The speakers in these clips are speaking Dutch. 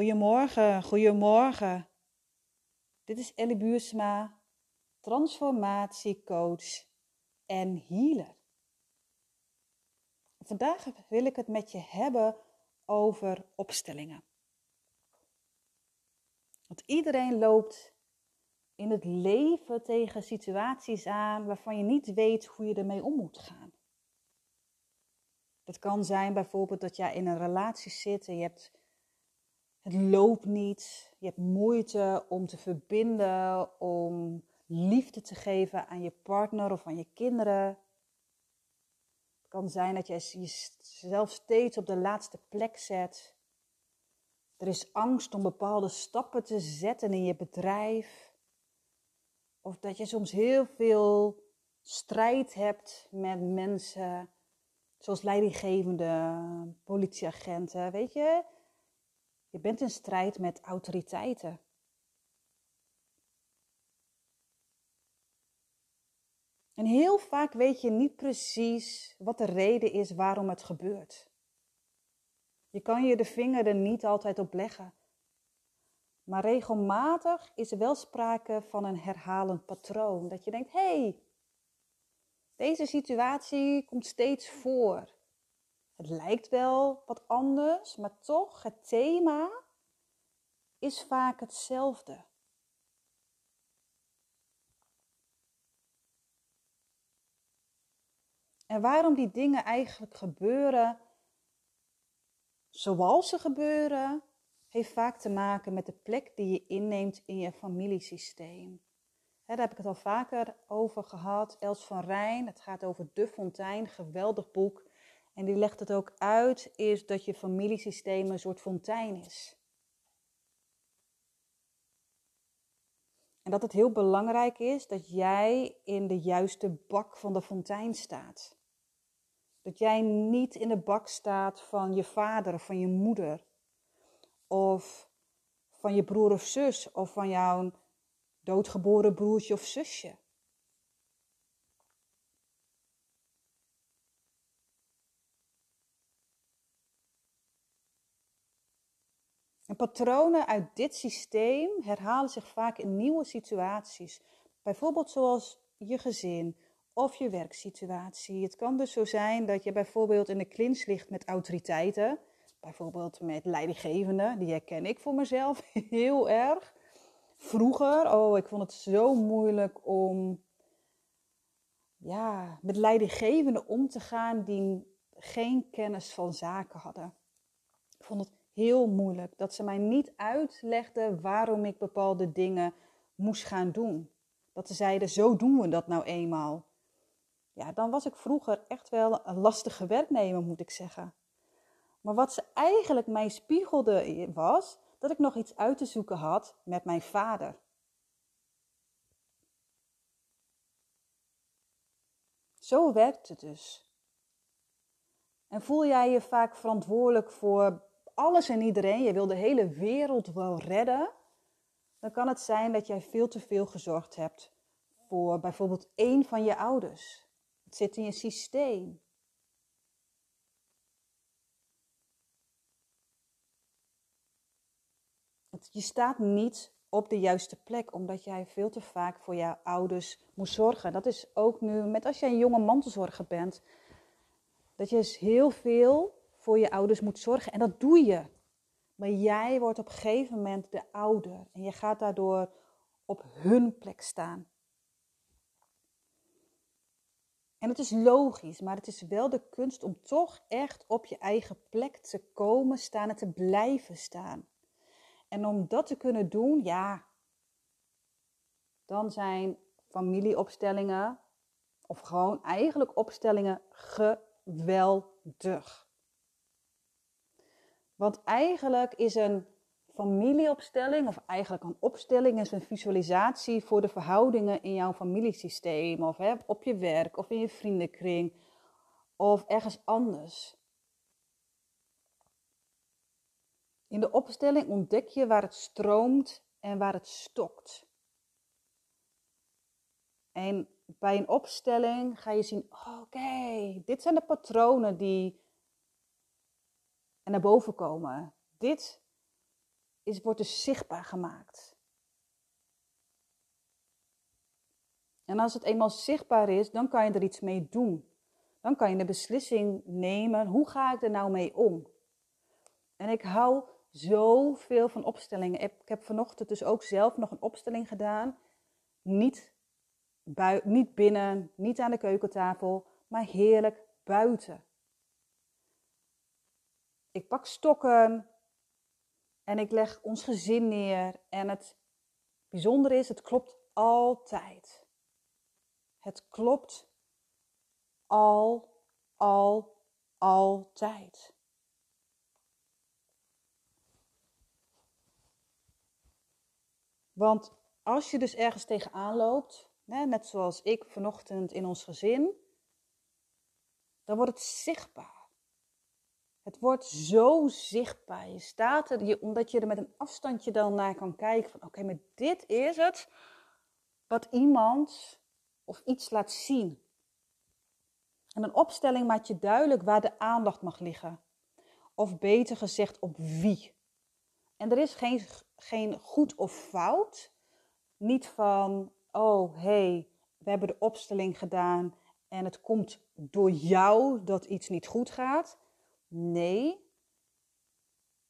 Goedemorgen, goedemorgen. Dit is Ellie Buursma, transformatiecoach en healer. Vandaag wil ik het met je hebben over opstellingen. Want iedereen loopt in het leven tegen situaties aan waarvan je niet weet hoe je ermee om moet gaan. Het kan zijn bijvoorbeeld dat jij in een relatie zit en je hebt, het loopt niet. Je hebt moeite om te verbinden, om liefde te geven aan je partner of aan je kinderen. Het kan zijn dat je jezelf steeds op de laatste plek zet. Er is angst om bepaalde stappen te zetten in je bedrijf. Of dat je soms heel veel strijd hebt met mensen Zoals leidinggevende, politieagenten, weet je. Je bent in strijd met autoriteiten. En heel vaak weet je niet precies wat de reden is waarom het gebeurt. Je kan je de vinger er niet altijd op leggen. Maar regelmatig is er wel sprake van een herhalend patroon. Dat je denkt, hé, hey, deze situatie komt steeds voor. Het lijkt wel wat anders, maar toch, het thema is vaak hetzelfde. En waarom die dingen eigenlijk gebeuren zoals ze gebeuren, heeft vaak te maken met de plek die je inneemt in je familiesysteem daar heb ik het al vaker over gehad. Els van Rijn, het gaat over De Fontein, geweldig boek. En die legt het ook uit, is dat je familiesysteem een soort fontein is. En dat het heel belangrijk is dat jij in de juiste bak van de fontein staat. Dat jij niet in de bak staat van je vader van je moeder. Of van je broer of zus of van jouw doodgeboren broertje of zusje. En patronen uit dit systeem herhalen zich vaak in nieuwe situaties. Bijvoorbeeld zoals je gezin of je werksituatie. Het kan dus zo zijn dat je bijvoorbeeld in de klins ligt met autoriteiten. Bijvoorbeeld met leidinggevenden, die herken ik voor mezelf heel erg. Vroeger, oh, ik vond het zo moeilijk om ja, met leidinggevenden om te gaan die geen kennis van zaken hadden. Ik vond het heel moeilijk dat ze mij niet uitlegden waarom ik bepaalde dingen moest gaan doen. Dat ze zeiden, zo doen we dat nou eenmaal. Ja, dan was ik vroeger echt wel een lastige werknemer, moet ik zeggen. Maar wat ze eigenlijk mij spiegelde was dat ik nog iets uit te zoeken had met mijn vader. Zo werkt het dus. En voel jij je vaak verantwoordelijk voor alles en iedereen, je wil de hele wereld wel redden, dan kan het zijn dat jij veel te veel gezorgd hebt voor bijvoorbeeld één van je ouders. Het zit in je systeem. je staat niet op de juiste plek, omdat jij veel te vaak voor jouw ouders moest zorgen. Dat is ook nu, met als je een jonge mantelzorger bent, dat je dus heel veel voor je ouders moet zorgen. En dat doe je. Maar jij wordt op een gegeven moment de ouder en je gaat daardoor op hun plek staan. En het is logisch, maar het is wel de kunst om toch echt op je eigen plek te komen staan en te blijven staan. En om dat te kunnen doen, ja, dan zijn familieopstellingen of gewoon eigenlijk opstellingen geweldig. Want eigenlijk is een familieopstelling, of eigenlijk een opstelling, is een visualisatie voor de verhoudingen in jouw familiesysteem, of hè, op je werk, of in je vriendenkring, of ergens anders. In de opstelling ontdek je waar het stroomt en waar het stokt. En bij een opstelling ga je zien: oké, dit zijn de patronen die naar boven komen. Dit is, wordt dus zichtbaar gemaakt. En als het eenmaal zichtbaar is, dan kan je er iets mee doen. Dan kan je de beslissing nemen, hoe ga ik er nou mee om? En ik hou zoveel van opstellingen. Ik heb vanochtend dus ook zelf nog een opstelling gedaan. Niet, bui niet binnen, niet aan de keukentafel, maar heerlijk buiten. Ik pak stokken en ik leg ons gezin neer. En het bijzondere is, het klopt altijd. Het klopt al, al, altijd. Want als je dus ergens tegenaan loopt, net zoals ik vanochtend in ons gezin, dan wordt het zichtbaar. Het wordt zo zichtbaar. Je staat er, je, omdat je er met een afstandje dan naar kan kijken van oké, maar dit is het wat iemand of iets laat zien. En een opstelling maakt je duidelijk waar de aandacht mag liggen. Of beter gezegd, op wie. En er is geen, geen goed of fout. Niet van, oh hé, hey, we hebben de opstelling gedaan en het komt door jou dat iets niet goed gaat. Nee.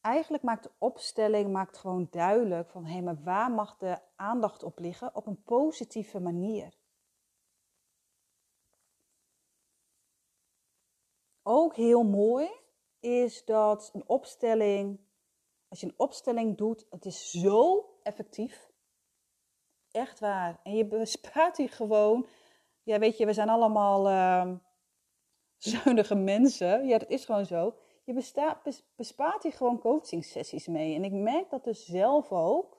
Eigenlijk maakt de opstelling maakt gewoon duidelijk van hé, hey, maar waar mag de aandacht op liggen op een positieve manier. Ook heel mooi is dat een opstelling, als je een opstelling doet, het is zo effectief. Echt waar. En je bespaart hier gewoon, ja weet je, we zijn allemaal uh, zuinige mensen. Ja, dat is gewoon zo. Je bespaart hier gewoon coaching sessies mee. En ik merk dat dus zelf ook.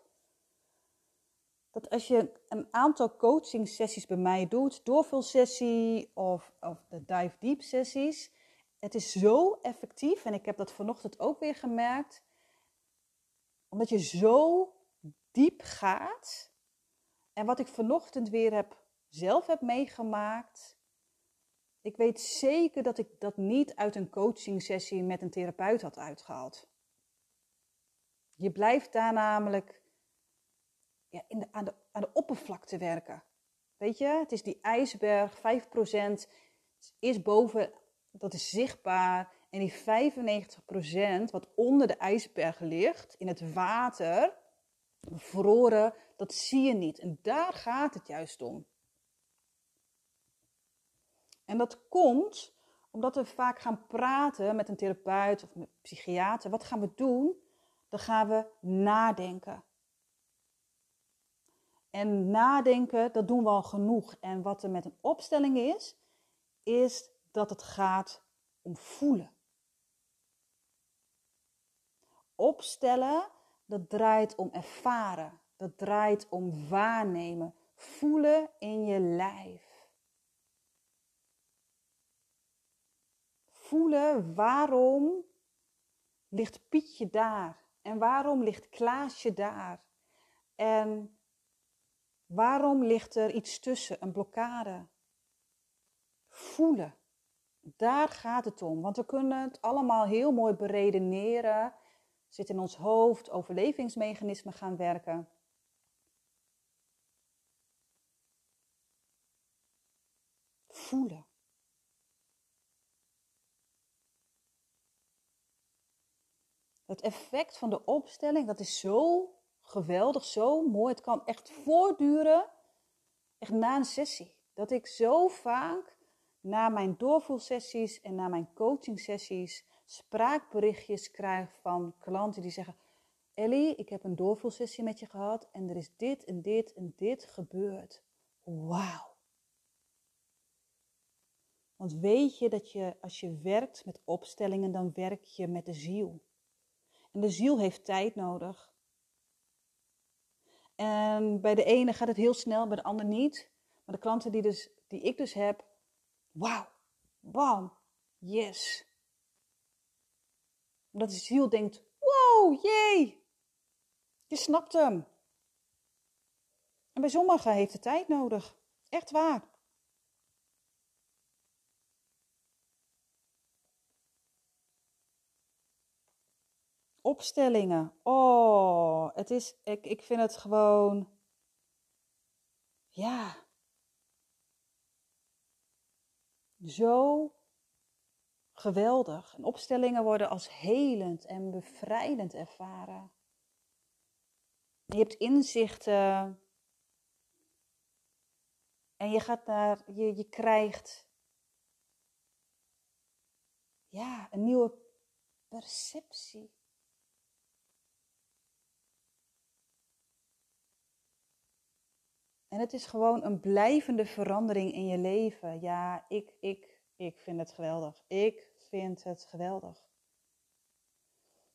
Dat als je een aantal coaching sessies bij mij doet, doorvulsessie of, of de dive deep sessies, het is zo effectief en ik heb dat vanochtend ook weer gemerkt. Omdat je zo diep gaat. En wat ik vanochtend weer heb, zelf heb meegemaakt. Ik weet zeker dat ik dat niet uit een coaching sessie met een therapeut had uitgehaald. Je blijft daar namelijk ja, in de, aan, de, aan de oppervlakte werken. Weet je, het is die ijsberg, 5% is boven dat is zichtbaar. En die 95% wat onder de ijsberg ligt, in het water, bevroren, dat zie je niet. En daar gaat het juist om. En dat komt omdat we vaak gaan praten met een therapeut of een psychiater. Wat gaan we doen? Dan gaan we nadenken. En nadenken, dat doen we al genoeg. En wat er met een opstelling is, is dat het gaat om voelen. Opstellen, dat draait om ervaren. Dat draait om waarnemen. Voelen in je lijf. Voelen waarom ligt Pietje daar? En waarom ligt Klaasje daar? En waarom ligt er iets tussen, een blokkade? Voelen. Daar gaat het om. Want we kunnen het allemaal heel mooi beredeneren. Zit in ons hoofd, overlevingsmechanismen gaan werken. Voelen. Het effect van de opstelling, dat is zo geweldig, zo mooi. Het kan echt voortduren, echt na een sessie. Dat ik zo vaak na mijn doorvoelsessies en na mijn coachingsessies spraakberichtjes krijg van klanten die zeggen: Ellie, ik heb een doorvoelsessie met je gehad en er is dit en dit en dit gebeurd. Wauw. Want weet je dat je als je werkt met opstellingen, dan werk je met de ziel. En de ziel heeft tijd nodig. En bij de ene gaat het heel snel, bij de ander niet. Maar de klanten die, dus, die ik dus heb, Wauw, bam, yes. Omdat de ziel denkt, wow, jee, je snapt hem. En bij sommigen heeft het tijd nodig. Echt waar. Opstellingen. Oh, het is, ik, ik vind het gewoon, ja, zo geweldig. En opstellingen worden als helend en bevrijdend ervaren. Je hebt inzichten. En je gaat naar, je, je krijgt ja, een nieuwe perceptie. En het is gewoon een blijvende verandering in je leven. Ja, ik, ik, ik vind het geweldig. Ik vind het geweldig.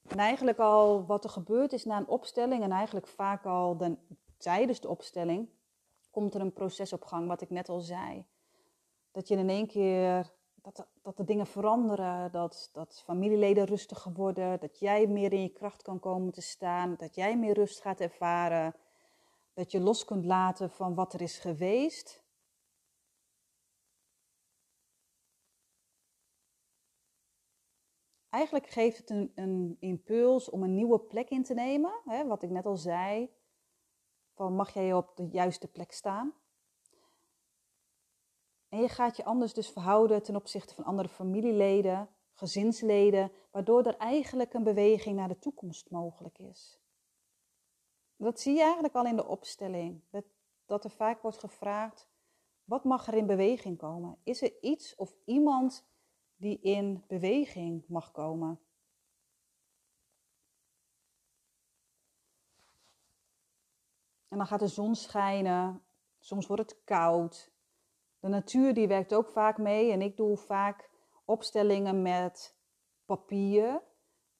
En eigenlijk al wat er gebeurt is na een opstelling, en eigenlijk vaak al de, tijdens de opstelling, komt er een proces op gang, wat ik net al zei. Dat je in één keer, dat de, dat de dingen veranderen, dat, dat familieleden rustiger worden, dat jij meer in je kracht kan komen te staan, dat jij meer rust gaat ervaren, dat je los kunt laten van wat er is geweest. Eigenlijk geeft het een, een impuls om een nieuwe plek in te nemen. Hè, wat ik net al zei, van mag jij op de juiste plek staan? En je gaat je anders dus verhouden ten opzichte van andere familieleden, gezinsleden, waardoor er eigenlijk een beweging naar de toekomst mogelijk is. Dat zie je eigenlijk al in de opstelling. Dat, dat er vaak wordt gevraagd, wat mag er in beweging komen? Is er iets of iemand die in beweging mag komen? En dan gaat de zon schijnen, soms wordt het koud. De natuur die werkt ook vaak mee en ik doe vaak opstellingen met papier,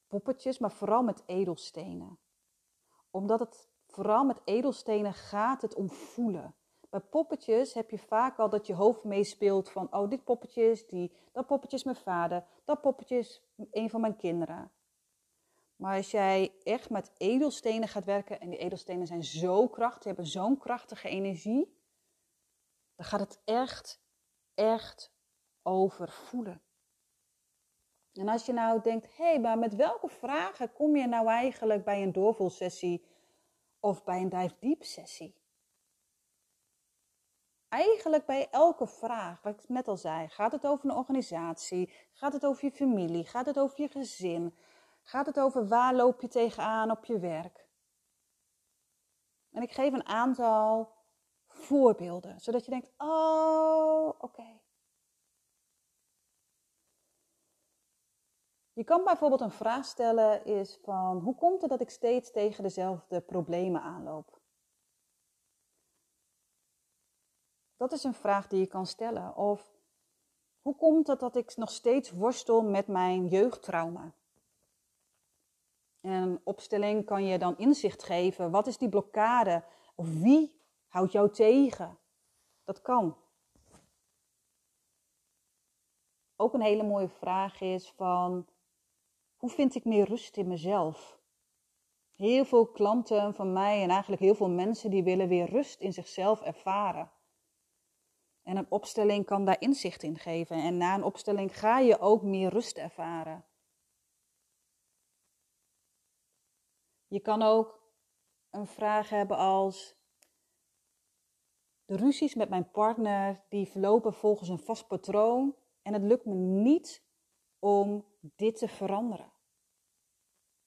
poppetjes, maar vooral met edelstenen omdat het vooral met edelstenen gaat het om voelen. Bij poppetjes heb je vaak al dat je hoofd meespeelt van, oh, dit poppetje is die, dat poppetje is mijn vader, dat poppetje is een van mijn kinderen. Maar als jij echt met edelstenen gaat werken, en die edelstenen zijn zo krachtig, hebben zo'n krachtige energie, dan gaat het echt, echt over voelen. En als je nou denkt, hé, hey, maar met welke vragen kom je nou eigenlijk bij een doorvoelsessie of bij een dive deep sessie? Eigenlijk bij elke vraag, wat ik net al zei, gaat het over een organisatie, gaat het over je familie, gaat het over je gezin, gaat het over waar loop je tegenaan op je werk? En ik geef een aantal voorbeelden, zodat je denkt, oh, oké. Je kan bijvoorbeeld een vraag stellen is van hoe komt het dat ik steeds tegen dezelfde problemen aanloop? Dat is een vraag die je kan stellen. Of hoe komt het dat ik nog steeds worstel met mijn jeugdtrauma? En een opstelling kan je dan inzicht geven. Wat is die blokkade? Of wie houdt jou tegen? Dat kan. Ook een hele mooie vraag is van hoe vind ik meer rust in mezelf? Heel veel klanten van mij en eigenlijk heel veel mensen die willen weer rust in zichzelf ervaren. En een opstelling kan daar inzicht in geven. En na een opstelling ga je ook meer rust ervaren. Je kan ook een vraag hebben als: De ruzies met mijn partner die verlopen volgens een vast patroon en het lukt me niet om dit te veranderen.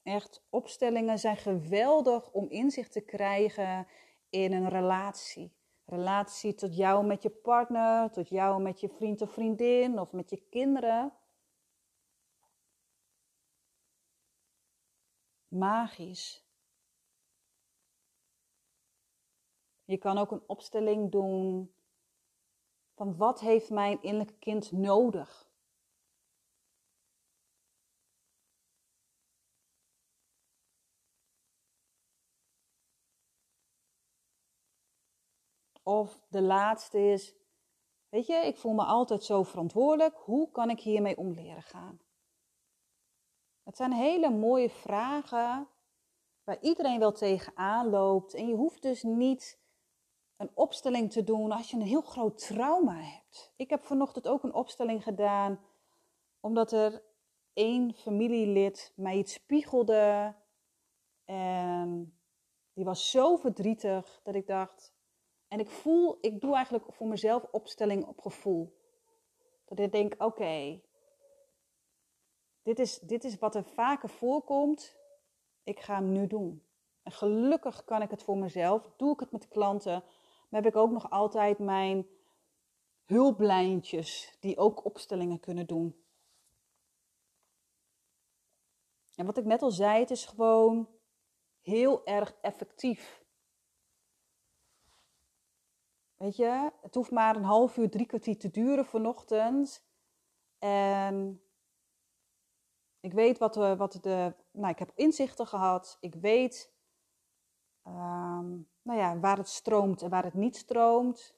Echt, opstellingen zijn geweldig om inzicht te krijgen in een relatie. Relatie tot jou met je partner, tot jou met je vriend of vriendin of met je kinderen. Magisch. Je kan ook een opstelling doen van wat heeft mijn innerlijke kind nodig? Of de laatste is, weet je, ik voel me altijd zo verantwoordelijk. Hoe kan ik hiermee om leren gaan? Het zijn hele mooie vragen waar iedereen wel tegenaan loopt. En je hoeft dus niet een opstelling te doen als je een heel groot trauma hebt. Ik heb vanochtend ook een opstelling gedaan, omdat er één familielid mij iets spiegelde. En die was zo verdrietig dat ik dacht. En ik voel, ik doe eigenlijk voor mezelf opstelling op gevoel. Dat ik denk, oké, dit, is, dit is wat er vaker voorkomt. Ik ga hem nu doen. En gelukkig kan ik het voor mezelf. Doe ik het met klanten. Maar heb ik ook nog altijd mijn hulplijntjes die ook opstellingen kunnen doen. En wat ik net al zei, het is gewoon heel erg effectief. Weet je, het hoeft maar een half uur, drie kwartier te duren vanochtend. En ik weet wat, de, wat de. Nou, ik heb inzichten gehad. Ik weet um, nou ja, waar het stroomt en waar het niet stroomt.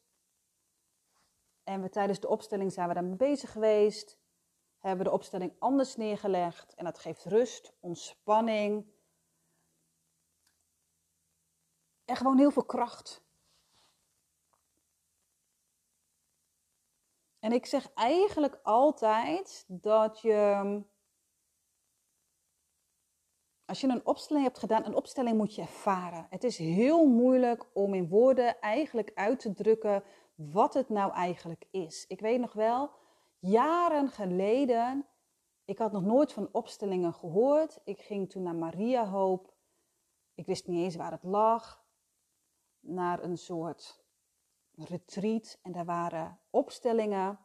En we, tijdens de opstelling zijn we daarmee bezig geweest. Hebben we de opstelling anders neergelegd. En dat geeft rust, ontspanning. En gewoon heel veel kracht. En ik zeg eigenlijk altijd dat je als je een opstelling hebt gedaan, een opstelling moet je ervaren. Het is heel moeilijk om in woorden eigenlijk uit te drukken wat het nou eigenlijk is. Ik weet nog wel, jaren geleden, ik had nog nooit van opstellingen gehoord. Ik ging toen naar Maria Hoop. Ik wist niet eens waar het lag. Naar een soort retreat en daar waren opstellingen.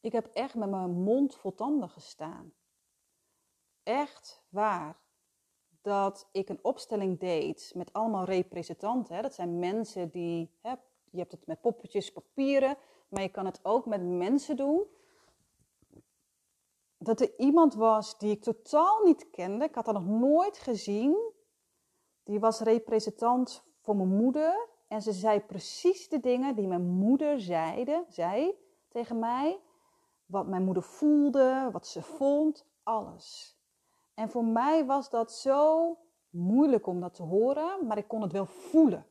Ik heb echt met mijn mond vol tanden gestaan echt waar dat ik een opstelling deed met allemaal representanten. Hè. Dat zijn mensen die, je hebt het met poppetjes, papieren, maar je kan het ook met mensen doen. Dat er iemand was die ik totaal niet kende, ik had haar nog nooit gezien. Die was representant voor mijn moeder en ze zei precies de dingen die mijn moeder zeide, zei tegen mij. Wat mijn moeder voelde, wat ze vond, alles. En voor mij was dat zo moeilijk om dat te horen, maar ik kon het wel voelen.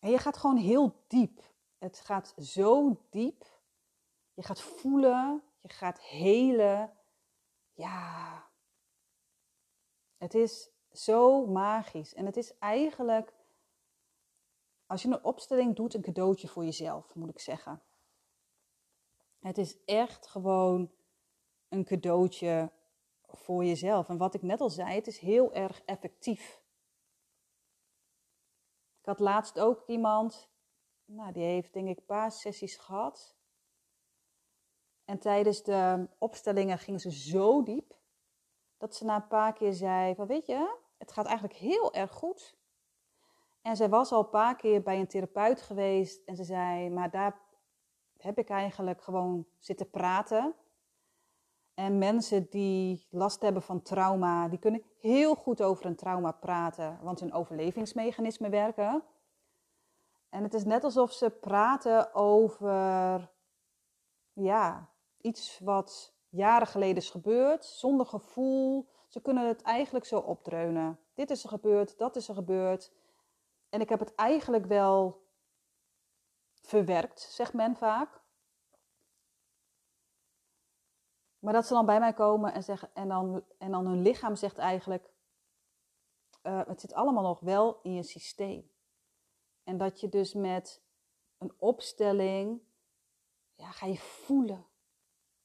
En je gaat gewoon heel diep. Het gaat zo diep. Je gaat voelen, je gaat helen. Ja, het is zo magisch. En het is eigenlijk, als je een opstelling doet, een cadeautje voor jezelf, moet ik zeggen. Het is echt gewoon een cadeautje voor jezelf. En wat ik net al zei, het is heel erg effectief. Ik had laatst ook iemand, nou, die heeft denk ik een paar sessies gehad. En tijdens de opstellingen ging ze zo diep dat ze na een paar keer zei van weet je, het gaat eigenlijk heel erg goed. En zij was al een paar keer bij een therapeut geweest en ze zei, maar daar heb ik eigenlijk gewoon zitten praten. En mensen die last hebben van trauma, die kunnen heel goed over een trauma praten, want hun overlevingsmechanismen werken. En het is net alsof ze praten over ja, iets wat jaren geleden is gebeurd, zonder gevoel. Ze kunnen het eigenlijk zo opdreunen. Dit is er gebeurd, dat is er gebeurd. En ik heb het eigenlijk wel verwerkt, zegt men vaak. Maar dat ze dan bij mij komen en, zeggen, en, dan, en dan hun lichaam zegt eigenlijk, uh, het zit allemaal nog wel in je systeem. En dat je dus met een opstelling, ja, ga je voelen.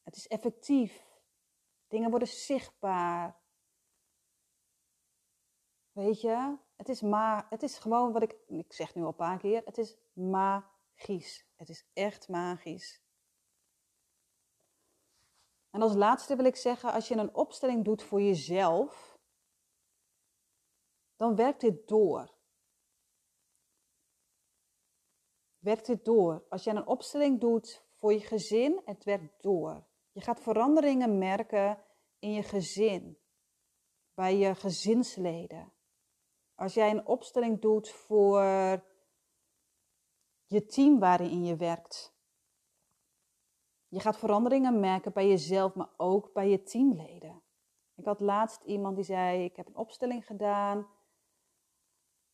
Het is effectief. Dingen worden zichtbaar. Weet je, het is, ma het is gewoon wat ik, ik zeg nu al een paar keer, het is magisch. Het is echt magisch. En als laatste wil ik zeggen, als je een opstelling doet voor jezelf, dan werkt dit door. Werkt dit door. Als je een opstelling doet voor je gezin, het werkt door. Je gaat veranderingen merken in je gezin, bij je gezinsleden. Als jij een opstelling doet voor je team waarin je werkt, je gaat veranderingen merken bij jezelf, maar ook bij je teamleden. Ik had laatst iemand die zei: Ik heb een opstelling gedaan.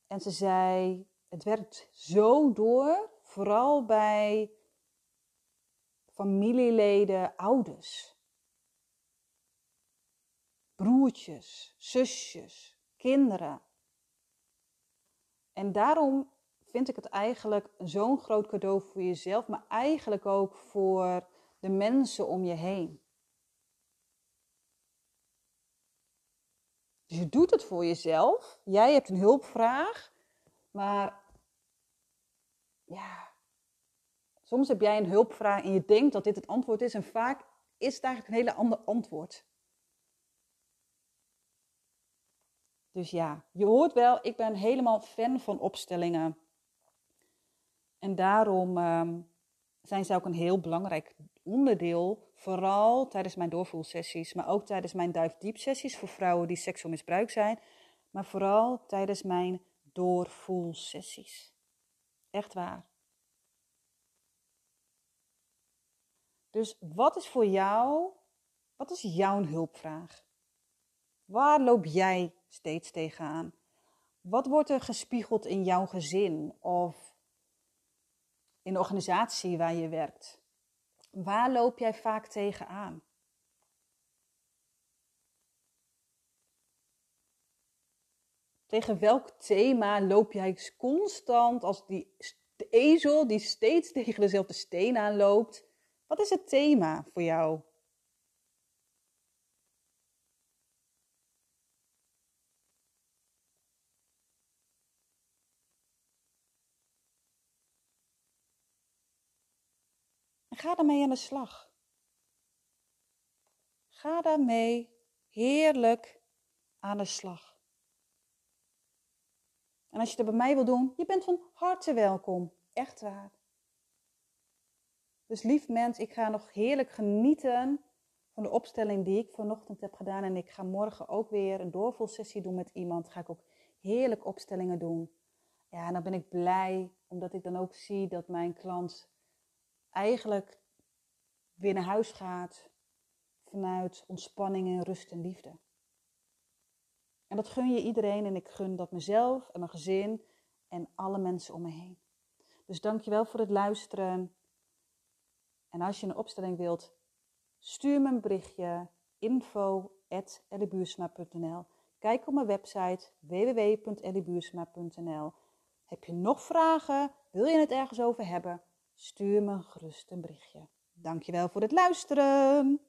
En ze zei: Het werkt zo door Vooral bij familieleden, ouders, broertjes, zusjes, kinderen. En daarom vind ik het eigenlijk zo'n groot cadeau voor jezelf, maar eigenlijk ook voor de mensen om je heen. Dus je doet het voor jezelf. Jij hebt een hulpvraag, maar ja, soms heb jij een hulpvraag en je denkt dat dit het antwoord is en vaak is het eigenlijk een hele ander antwoord. Dus ja, je hoort wel, ik ben helemaal fan van opstellingen. En daarom ehm, zijn ze ook een heel belangrijk onderdeel, vooral tijdens mijn doorvoelsessies, maar ook tijdens mijn duifdiepsessies voor vrouwen die seksueel misbruikt zijn, maar vooral tijdens mijn doorvoelsessies. Echt waar. Dus wat is voor jou, wat is jouw hulpvraag? Waar loop jij steeds tegenaan? Wat wordt er gespiegeld in jouw gezin of in de organisatie waar je werkt? Waar loop jij vaak tegenaan? Tegen welk thema loop jij constant als die ezel die steeds tegen dezelfde steen aanloopt? Wat is het thema voor jou? En ga daarmee aan de slag. Ga daarmee heerlijk aan de slag. En als je het bij mij wil doen, je bent van harte welkom. Echt waar. Dus lief mens, ik ga nog heerlijk genieten van de opstelling die ik vanochtend heb gedaan. En ik ga morgen ook weer een doorvoelsessie doen met iemand. Ga ik ook heerlijk opstellingen doen. Ja, en dan ben ik blij, omdat ik dan ook zie dat mijn klant eigenlijk weer naar huis gaat vanuit ontspanning en rust en liefde. En dat gun je iedereen en ik gun dat mezelf en mijn gezin en alle mensen om me heen. Dus dankjewel voor het luisteren. En als je een opstelling wilt, stuur me een berichtje info.elliebuursma.nl Kijk op mijn website www.elliebuursma.nl Heb je nog vragen? Wil je het ergens over hebben? Stuur me gerust een berichtje. Dankjewel voor het luisteren.